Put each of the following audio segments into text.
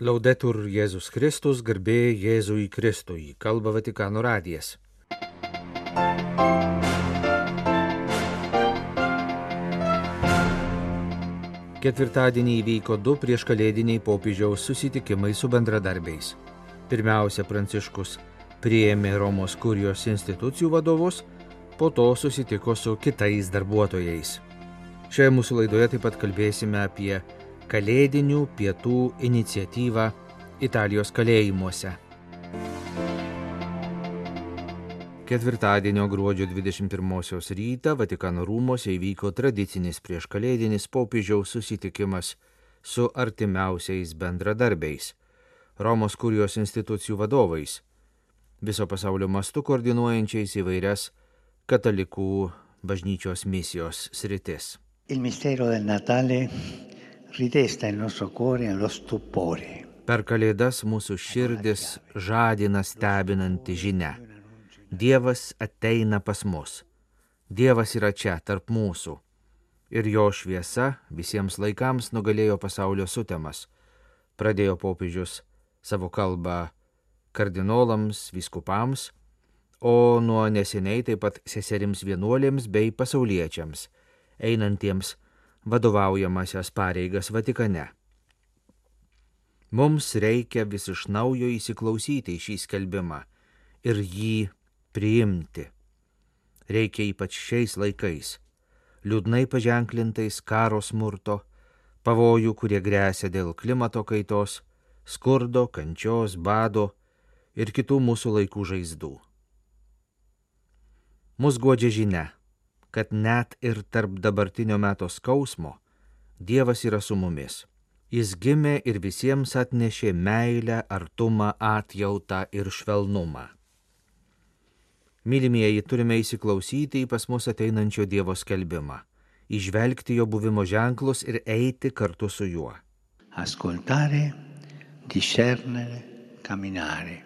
Laudetur Jėzus Kristus, garbė Jėzui Kristui, kalba Vatikano radijas. Ketvirtadienį įvyko du prieškalėdiniai popiežiaus susitikimai su bendradarbiais. Pirmiausia, Pranciškus priėmė Romos kurijos institucijų vadovus, po to susitiko su kitais darbuotojais. Šioje mūsų laidoje taip pat kalbėsime apie Kalėdinių pietų iniciatyvą Italijos kalėjimuose. Ketvirtadienio gruodžio 21 rytą Vatikano rūmose įvyko tradicinis prieškalėdinis popiežiaus susitikimas su artimiausiais bendradarbiais - Romos kurijos institucijų vadovais, viso pasaulio mastu koordinuojančiais įvairias katalikų bažnyčios misijos sritis. Il mistero del Natale Per Kalėdas mūsų širdis žadina stebinanti žinia. Dievas ateina pas mus. Dievas yra čia, tarp mūsų. Ir jo šviesa visiems laikams nugalėjo pasaulio sutemas. Pradėjo popiežius savo kalbą kardinolams, viskupams, o nuo neseniai taip pat seserims vienuolėms bei pasauliečiams, einantiems vadovaujamasias pareigas Vatikane. Mums reikia vis iš naujo įsiklausyti į šį skelbimą ir jį priimti. Reikia ypač šiais laikais, liūdnai paženklintais karo smurto, pavojų, kurie grėsia dėl klimato kaitos, skurdo, kančios, bado ir kitų mūsų laikų žaizdų. Mus godžia žinia, kad net ir tarp dabartinio meto skausmo Dievas yra su mumis. Jis gimė ir visiems atnešė meilę, artumą, atjautą ir švelnumą. Mylimieji, turime įsiklausyti į pas mus ateinančio Dievo skelbimą, išvelgti jo buvimo ženklus ir eiti kartu su juo. Ascoltare, discernere, camminare.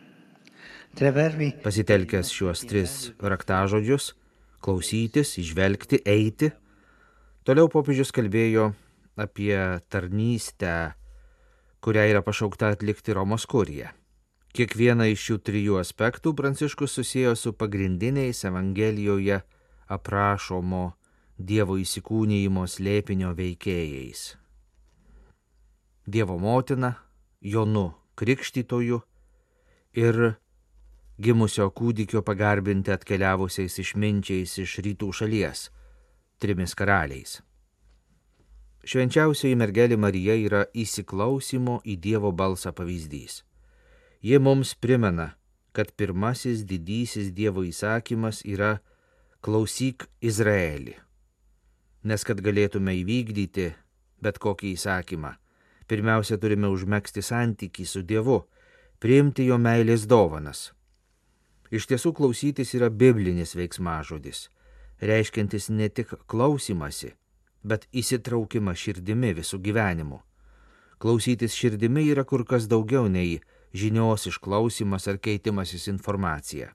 Pasitelkęs šiuos tris raktažodžius - klausytis, išvelgti, eiti, toliau popiežius kalbėjo apie tarnystę, kurią yra pašaukta atlikti Romos kurija. Kiekvieną iš šių trijų aspektų Pranciškus susijęo su pagrindiniais Evangelijoje aprašomo Dievo įsikūnyjimo slėpinio veikėjais. Dievo motina, Jonu Krikštytoju ir gimusio kūdikio pagarbinti atkeliavusiais išminčiais iš rytų šalies, trimis karaliais. Švenčiausioji mergelė Marija yra įsiklausimo į Dievo balsą pavyzdys. Jie mums primena, kad pirmasis didysis Dievo įsakymas yra klausyk Izraelį. Nes kad galėtume įvykdyti bet kokį įsakymą, pirmiausia turime užmėgsti santykį su Dievu, priimti jo meilės dovanas. Iš tiesų klausytis yra biblinis veiksmažodis, reiškiantis ne tik klausimasi, bet įsitraukimą širdimi visų gyvenimu. Klausytis širdimi yra kur kas daugiau nei žinios išklausimas ar keitimasis informacija.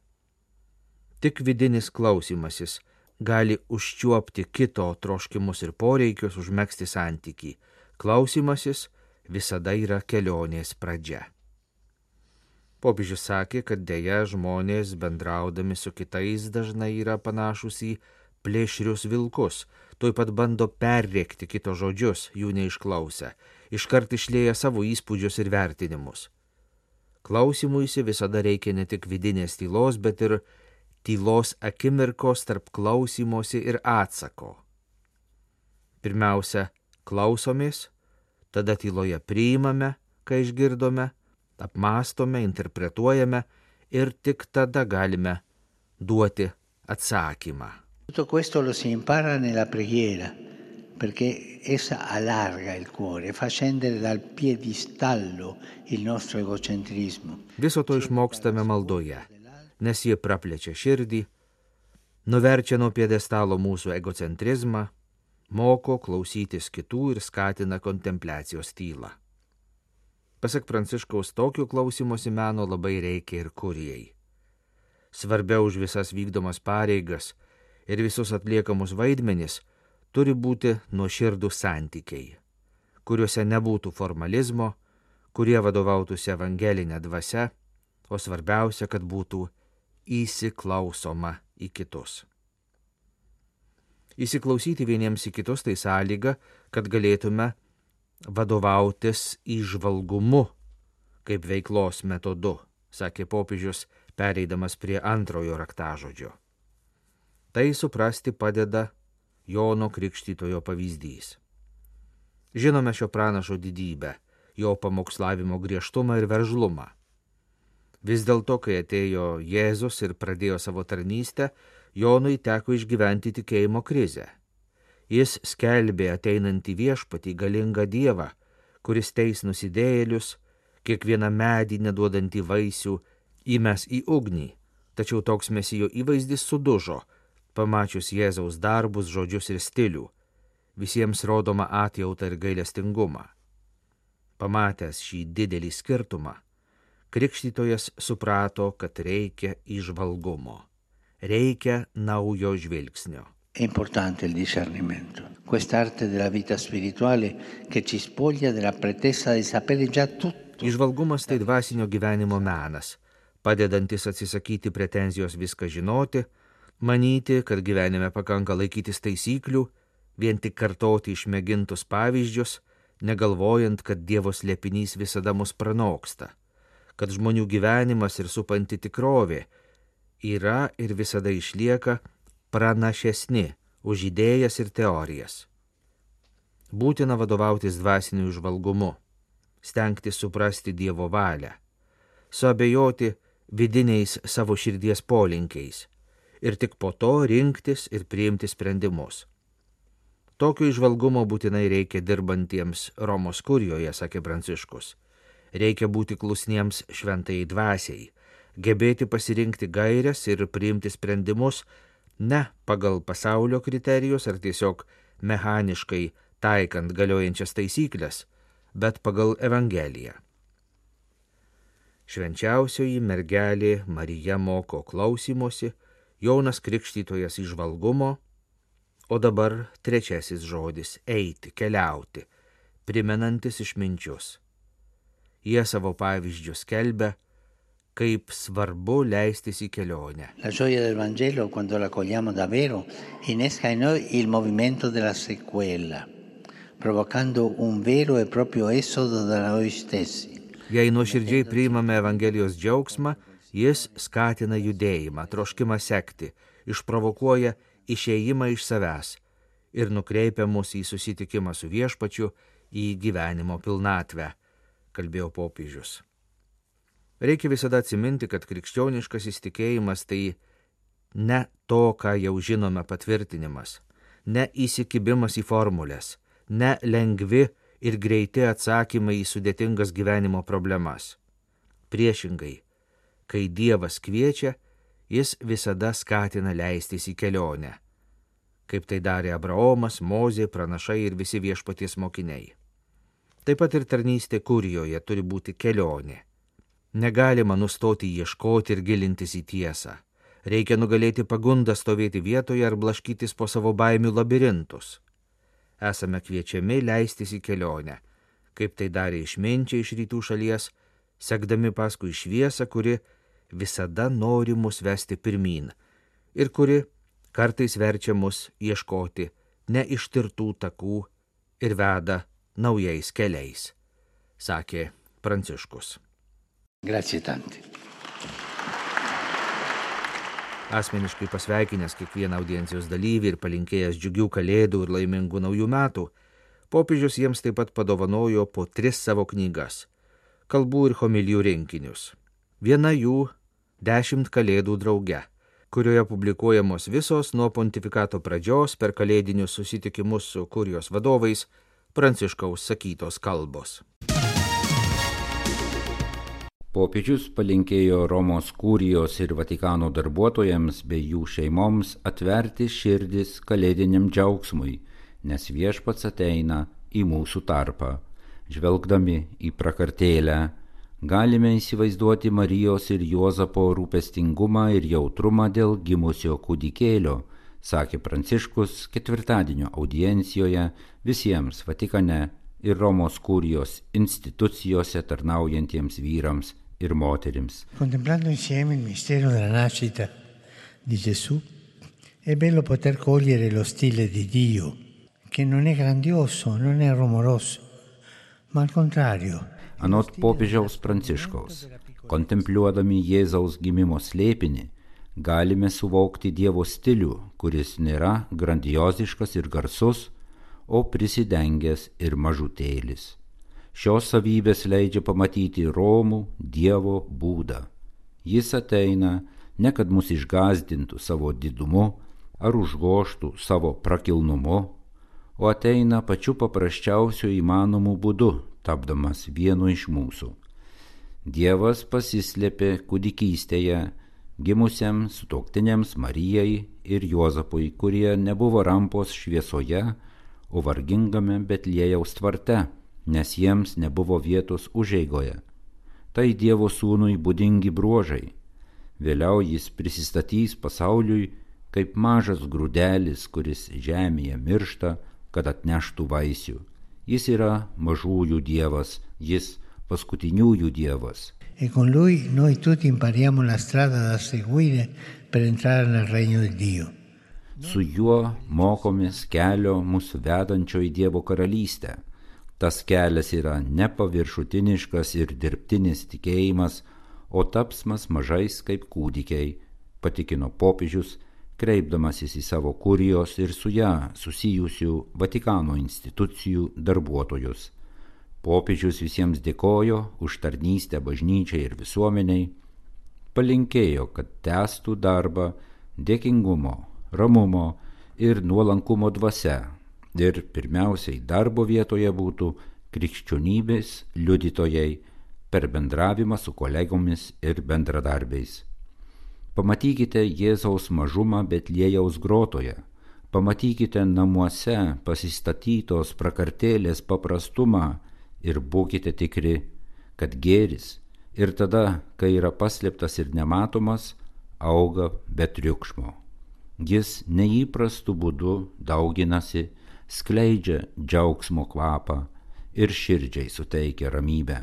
Tik vidinis klausimasis gali užčiuopti kito troškimus ir poreikius, užmėgsti santyki. Klausimasis visada yra kelionės pradžia. Popiežius sakė, kad dėja žmonės bendraudami su kitais dažnai yra panašus į plėšrius vilkus, tuoj pat bando perrėkti kito žodžius, jų neišklausę, iškart išlėja savo įspūdžius ir vertinimus. Klausimuisi visada reikia ne tik vidinės tylos, bet ir tylos akimirkos tarp klausimosi ir atsako. Pirmiausia, klausomės, tada tyloje priimame, ką išgirdome, apmastome, interpretuojame ir tik tada galime duoti atsakymą. Tutto questo lo si impara nella preghiera, perché essa allarga il cuore, fa scendere dal piedistallo il nostro egocentrismo. Viso to išmokstame maldoje, nes jie praplečia širdį, nuverčia nuo piedestalo mūsų egocentrizmą, moko klausytis kitų ir skatina kontempliacijos tylą. Pasak Pranciškaus, tokių klausimosi meno labai reikia ir kurijai. Svarbiau už visas vykdomas pareigas ir visus atliekamus vaidmenis turi būti nuoširdų santykiai, kuriuose nebūtų formalizmo, kurie vadovautųsi evangelinė dvasia, o svarbiausia, kad būtų įsiklausoma į kitus. Įsiklausyti vieniems į kitus tai sąlyga, kad galėtume vadovautis įžvalgumu kaip veiklos metodu, sakė popiežius, pereidamas prie antrojo raktažodžio. Tai suprasti padeda Jono Krikštytojo pavyzdys. Žinome šio pranašo didybę, jo pamokslavimo griežtumą ir veržlumą. Vis dėlto, kai atėjo Jėzus ir pradėjo savo tarnystę, Jonui teko išgyventi tikėjimo krizę. Jis skelbė ateinantį viešpatį galingą Dievą, kuris teis nusidėjėlius, kiekvieną medį neduodantį vaisių įmes į ugnį, tačiau toks mesijo įvaizdis sudužo, pamačius Jėzaus darbus, žodžius ir stilių, visiems rodoma atjauta ir gailestingumą. Pamatęs šį didelį skirtumą, krikštytojas suprato, kad reikia išvalgumo reikia naujo žvilgsnio. È importante il discernimento, quest'arte della vita spirituale che ci spoglia della pretesa di sapere già tutto. Išvalgumas tai dvasinio gyvenimo menas, padedantis atsisakyti pretenzijos viską žinoti, manyti, kad gyvenime pakanka laikytis taisyklių, vien tik kartoti išmėgintus pavyzdžius, negalvojant, kad Dievo slėpinys visada mus pranoksta, kad žmonių gyvenimas ir supanti tikrovė yra ir visada išlieka pranašesni už idėjas ir teorijas. Būtina vadovautis dvasiniu išvalgumu, stengti suprasti Dievo valią, suabejoti vidiniais savo širdies polinkiais ir tik po to rinktis ir priimti sprendimus. Tokio išvalgumo būtinai reikia dirbantiems Romos kurijoje, sakė Pranciškus. Reikia būti klusniems šventai dvasiai, gebėti pasirinkti gairias ir priimti sprendimus ne pagal pasaulio kriterijus ar tiesiog mechaniškai taikant galiojančias taisyklės, bet pagal Evangeliją. Švenčiausioji mergelė Marija moko klausymosi, Jonas Krikštytojas išvalgumo, o dabar trečiasis žodis - eiti, keliauti, primenantis išminčius. Jie savo pavyzdžius kelbia, kaip svarbu leistis į kelionę. La gioia del Vangelo, quando la cogliamo davvero, innesca in noi il movimento della sequela, provocando un vero e proprio esodo da noi stessi. Jei nuoširdžiai priimame Evangelijos džiaugsmą, jis skatina judėjimą, troškimą sekti, išprovokuoja išėjimą iš savęs ir nukreipia mus į susitikimą su viešpačiu, į gyvenimo pilnatvę, kalbėjo popiežius. Reikia visada atsiminti, kad krikščioniškas įstikėjimas tai ne to, ką jau žinome patvirtinimas, ne įsikibimas į formulės, ne lengvi ir greiti atsakymai į sudėtingas gyvenimo problemas. Priešingai, kai Dievas kviečia, jis visada skatina leistis į kelionę, kaip tai darė Abraomas, Mozė, pranašai ir visi viešpaties mokiniai. Taip pat ir tarnystė kurijoje turi būti kelionė Negalima nustoti ieškoti ir gilintis į tiesą. Reikia nugalėti pagundą stovėti vietoje ar blaškytis po savo baimių labirintus. Esame kviečiami leistis į kelionę, kaip tai darė išminčiai iš rytų šalies, sekdami paskui šviesą, kuri visada nori mus vesti pirmin ir kuri kartais verčia mus ieškoti neištirtų takų ir veda naujais keliais, sakė Pranciškus. Grazie tanti. Asmeniškai pasveikinęs kiekvieną audiencijos dalyvį ir palinkėjęs džiugių kalėdų ir laimingų naujų metų, popiežius jiems taip pat padovanojo po tris savo knygas - kalbų ir homilijų rinkinius. Viena jų - Dešimt kalėdų drauge, kurioje publikuojamos visos nuo pontifikato pradžios per kalėdinius susitikimus su kurijos vadovais pranciškaus sakytos kalbos. Popiežius palinkėjo Romos kūrijos ir Vatikano darbuotojams bei jų šeimoms atverti širdis kalėdiniam džiaugsmui, nes viešpats ateina į mūsų tarpą. Žvelgdami į prakartėlę, galime įsivaizduoti Marijos ir Juozapo rūpestingumą ir jautrumą dėl gimusio kūdikėlio, sakė Pranciškus ketvirtadienio audiencijoje visiems Vatikane ir Romos kurijos institucijose tarnaujantiems vyrams ir moterims. Contemplando insieme il mistero della nascita di Gesù, è bello poter cogliere lo stile di Dio, che non è grandioso, non è rumoroso, ma al contrario. Anot popiežiaus Pranciškaus, kontempliuodami Jėzaus gimimo slėpinį, galime suvokti Dievo stilių, kuris nėra grandioziškas ir garsus, o prisidengęs ir mažutėlis. Šios savybės leidžia pamatyti Romų Dievo būdą. Jis ateina ne kad mus išgazdintų savo didumu ar užgoštų savo prakilnumu, o ateina pačiu paprasčiausiu įmanomu būdu, tapdamas vienu iš mūsų. Dievas pasislėpė kūdikystėje gimusiam sutoktiniams Marijai ir Juozapui, kurie nebuvo rampos šviesoje, o vargingame Betlėjaus tvarte, nes jiems nebuvo vietos užeigoje. Tai Dievo sūnui būdingi bruožai. Vėliau jis prisistatys pasauliui kaip mažas grūdelis, kuris žemėje miršta, kad atneštų vaisių. Jis yra mažųjų Dievas, jis paskutiniųjų Dievas. E con lui noi tutti impariamo la strada da seguire per entrare nel regno di Dio. Su juo mokomės kelio mūsų vedančio į Dievo karalystę. Tas kelias yra nepaviršutiniškas ir dirbtinis tikėjimas, o tapsmas mažais kaip kūdikiai, patikino popiežius, kreipdamasis į savo kurijos ir su ją susijusių Vatikano institucijų darbuotojus. Popiežius visiems dėkojo už tarnystę bažnyčiai ir visuomeniai, palinkėjo, kad tęstų darbą dėkingumo, ramumo ir nuolankumo dvasia ir pirmiausiai darbo vietoje būtų krikščionybės liudytojai per bendravimą su kolegomis ir bendradarbiais. Pamatykite Jėzaus mažumą Betlėjaus grotoje, pamatykite namuose pasistatytos prakartėlės paprastumą ir būkite tikri, kad gėris ir tada, kai yra paslėptas ir nematomas, auga be triukšmo. Jis neįprastu būdu dauginasi, skleidžia džiaugsmo kvapą ir širdžiai suteikia ramybę.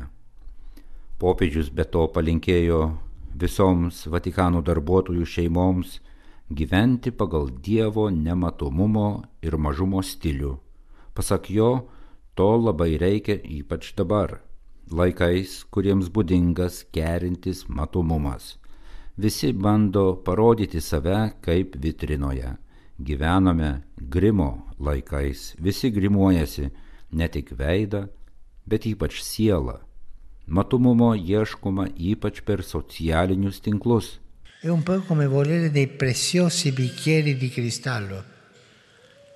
Popiežius be to palinkėjo visoms Vatikano darbuotojų šeimoms gyventi pagal Dievo nematomumo ir mažumo stilių. Pasak jo, to labai reikia ypač dabar, laikais, kuriems būdingas kerintis matomumas visi bando parodyti save kaip vitrinoje. Gyvename grimo laikais, visi grimuojasi ne tik veidą, bet ypač sielą. Matomumo ieškoma ypač per socialinius tinklus. È un po' come volere dei preziosi bicchieri di cristallo,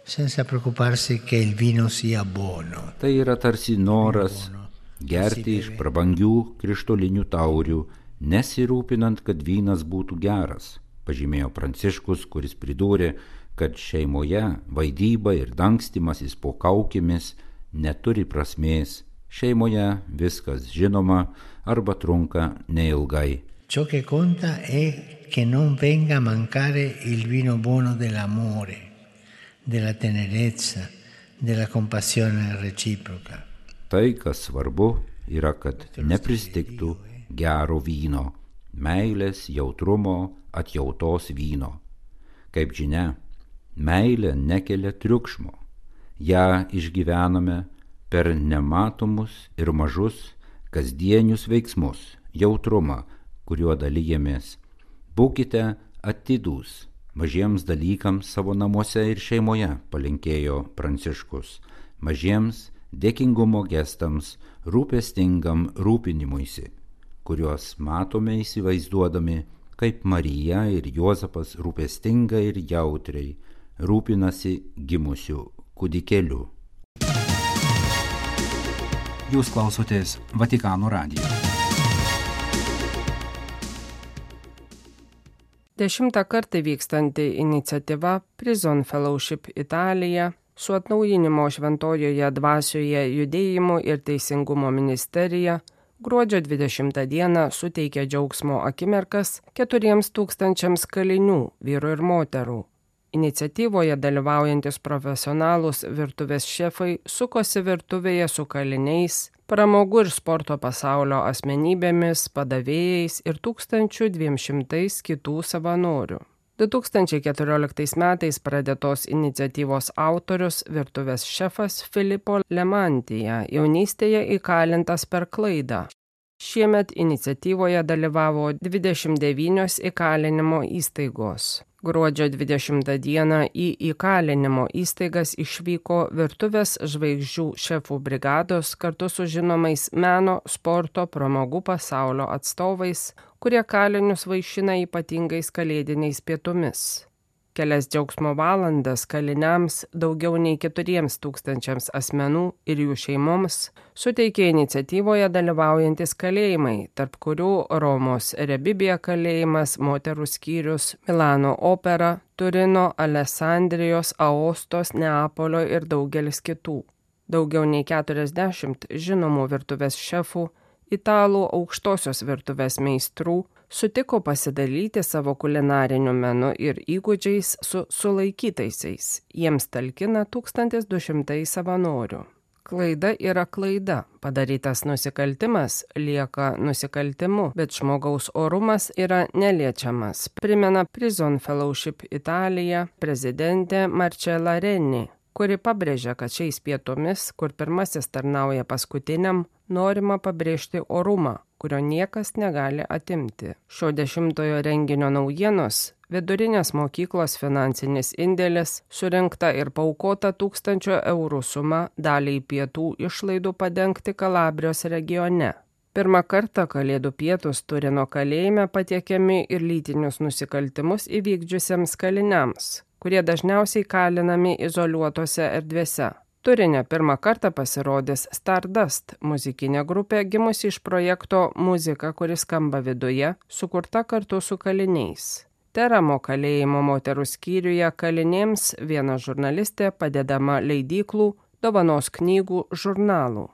senza preoccuparsi che il vino sia buono. Tai yra tarsi noras gerti iš prabangių krištolinių taurių nesirūpinant, kad vynas būtų geras, pažymėjo Pranciškus, kuris pridūrė, kad šeimoje vaidyba ir dangstimasis po kaukėmis neturi prasmės, šeimoje viskas žinoma arba trunka neilgai. Ciò che conta è che non venga a mancare il vino buono dell'amore, della tenerezza, della compassione reciproca. Tai, kas svarbu, yra, kad nepristiktų gero vyno, meilės, jautrumo, atjautos vyno. Kaip žinia, meilė nekelia triukšmo, ją išgyvename per nematomus ir mažus kasdienius veiksmus, jautrumą, kuriuo dalyjamės. Būkite atidūs mažiems dalykams savo namuose ir šeimoje, palinkėjo Pranciškus, mažiems dėkingumo gestams, rūpestingam rūpinimuisi kuriuos matome įsivaizduodami, kaip Marija ir Juozapas rūpestingai ir jautriai rūpinasi gimusiu kūdikėliu. Jūs klausotės Vatikano radijo. Dešimtą kartą vykstanti iniciatyva Prison Fellowship Italija su atnaujinimo šventojoje dvasioje judėjimu ir teisingumo ministerija gruodžio 20 dieną suteikė džiaugsmo akimirkas 4 tūkstančiams kalinių, vyrų ir moterų. Iniciatyvoje dalyvaujantis profesionalūs virtuvės šefai sukosi virtuvėje su kaliniais, pramogų ir sporto pasaulio asmenybėmis, padavėjais ir 1200 kitų savanorių. 2014 metais pradėtos iniciatyvos autorius virtuvės šefas Filipo Lemantija jaunystėje įkalintas per klaidą. Šiemet iniciatyvoje dalyvavo 29 įkalinimo įstaigos. Gruodžio 20 dieną į įkalinimo įstaigas išvyko virtuvės žvaigždžių šefų brigados kartu su žinomais meno, sporto, pramogų pasaulio atstovais, kurie kalinius vaišina ypatingais kalėdiniais pietumis kelias džiaugsmo valandas kaliniams daugiau nei keturiems tūkstančiams asmenų ir jų šeimoms suteikė iniciatyvoje dalyvaujantis kalėjimai, tarp kurių Romos Rebibija kalėjimas, moterų skyrius, Milano opera, Turino, Alessandrijos, Aostos, Neapolio ir daugelis kitų. Daugiau nei 40 žinomų virtuvės šefų, italų aukštosios virtuvės meistrų, sutiko pasidalyti savo kulinariniu menu ir įgūdžiais su sulaikytaisiais. Jiems talkina 1200 savanorių. Klaida yra klaida. Padarytas nusikaltimas lieka nusikaltimu, bet žmogaus orumas yra neliečiamas, primena Prison Fellowship Italija prezidentė Marcella Renni kuri pabrėžia, kad šiais pietumis, kur pirmasis tarnauja paskutiniam, norima pabrėžti orumą, kurio niekas negali atimti. Šio dešimtojo renginio naujienos - vidurinės mokyklos finansinis indėlis, surinkta ir paukota tūkstančio eurų suma daliai pietų išlaidų padengti Kalabrijos regione. Pirmą kartą Kalėdų pietus Turino kalėjime patiekiami ir lytinius nusikaltimus įvykdžiusiems kaliniams, kurie dažniausiai kalinami izoliuotose erdvėse. Turinė pirmą kartą pasirodys Stardust muzikinė grupė gimusi iš projekto Muzika, kuris skamba viduje, sukurta kartu su kaliniais. Teramo kalėjimo moterų skyriuje kalinėms viena žurnalistė padedama leidyklų, dovanos knygų, žurnalų.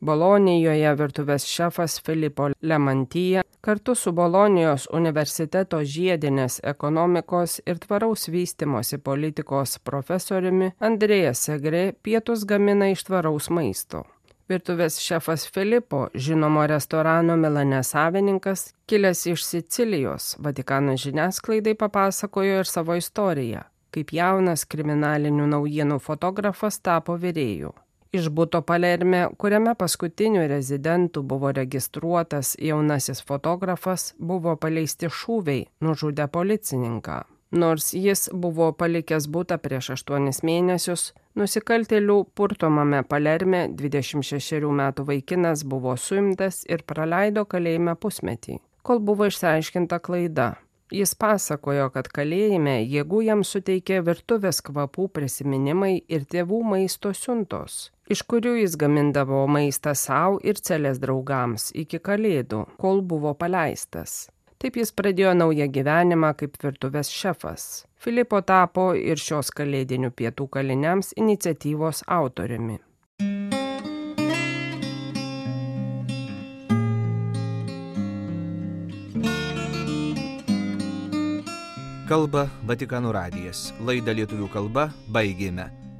Bolonijoje virtuvės šefas Filipo Lemantyje kartu su Bolonijos universiteto žiedinės ekonomikos ir tvaraus vystimosi politikos profesoriumi Andrėja Segre pietus gamina iš tvaraus maisto. Virtuvės šefas Filipo, žinomo restorano Milane savininkas, kilęs iš Sicilijos, Vatikano žiniasklaidai papasakojo ir savo istoriją, kaip jaunas kriminalinių naujienų fotografas tapo vyrėjų iš buto Palerme, kuriame paskutiniu rezidentu buvo registruotas jaunasis fotografas, buvo paleisti šūviai, nužudę policininką. Nors jis buvo palikęs būtą prieš aštuonis mėnesius, nusikaltėlių purtomame Palerme 26 metų vaikinas buvo suimtas ir praleido kalėjime pusmetį, kol buvo išsiaiškinta klaida Jis pasakojo, kad kalėjime jėgų jam suteikė virtuvės kvapų prisiminimai ir tėvų maisto siuntos, iš kurių jis gamindavo maistą savo ir celės draugams iki kalėdų, kol buvo paleistas. Taip jis pradėjo naują gyvenimą kaip virtuvės šefas. Filipo tapo ir šios kalėdinių pietų kaliniams iniciatyvos autoriumi. Kalba Vatikano radijas. Laidą lietuvių kalba baigėme.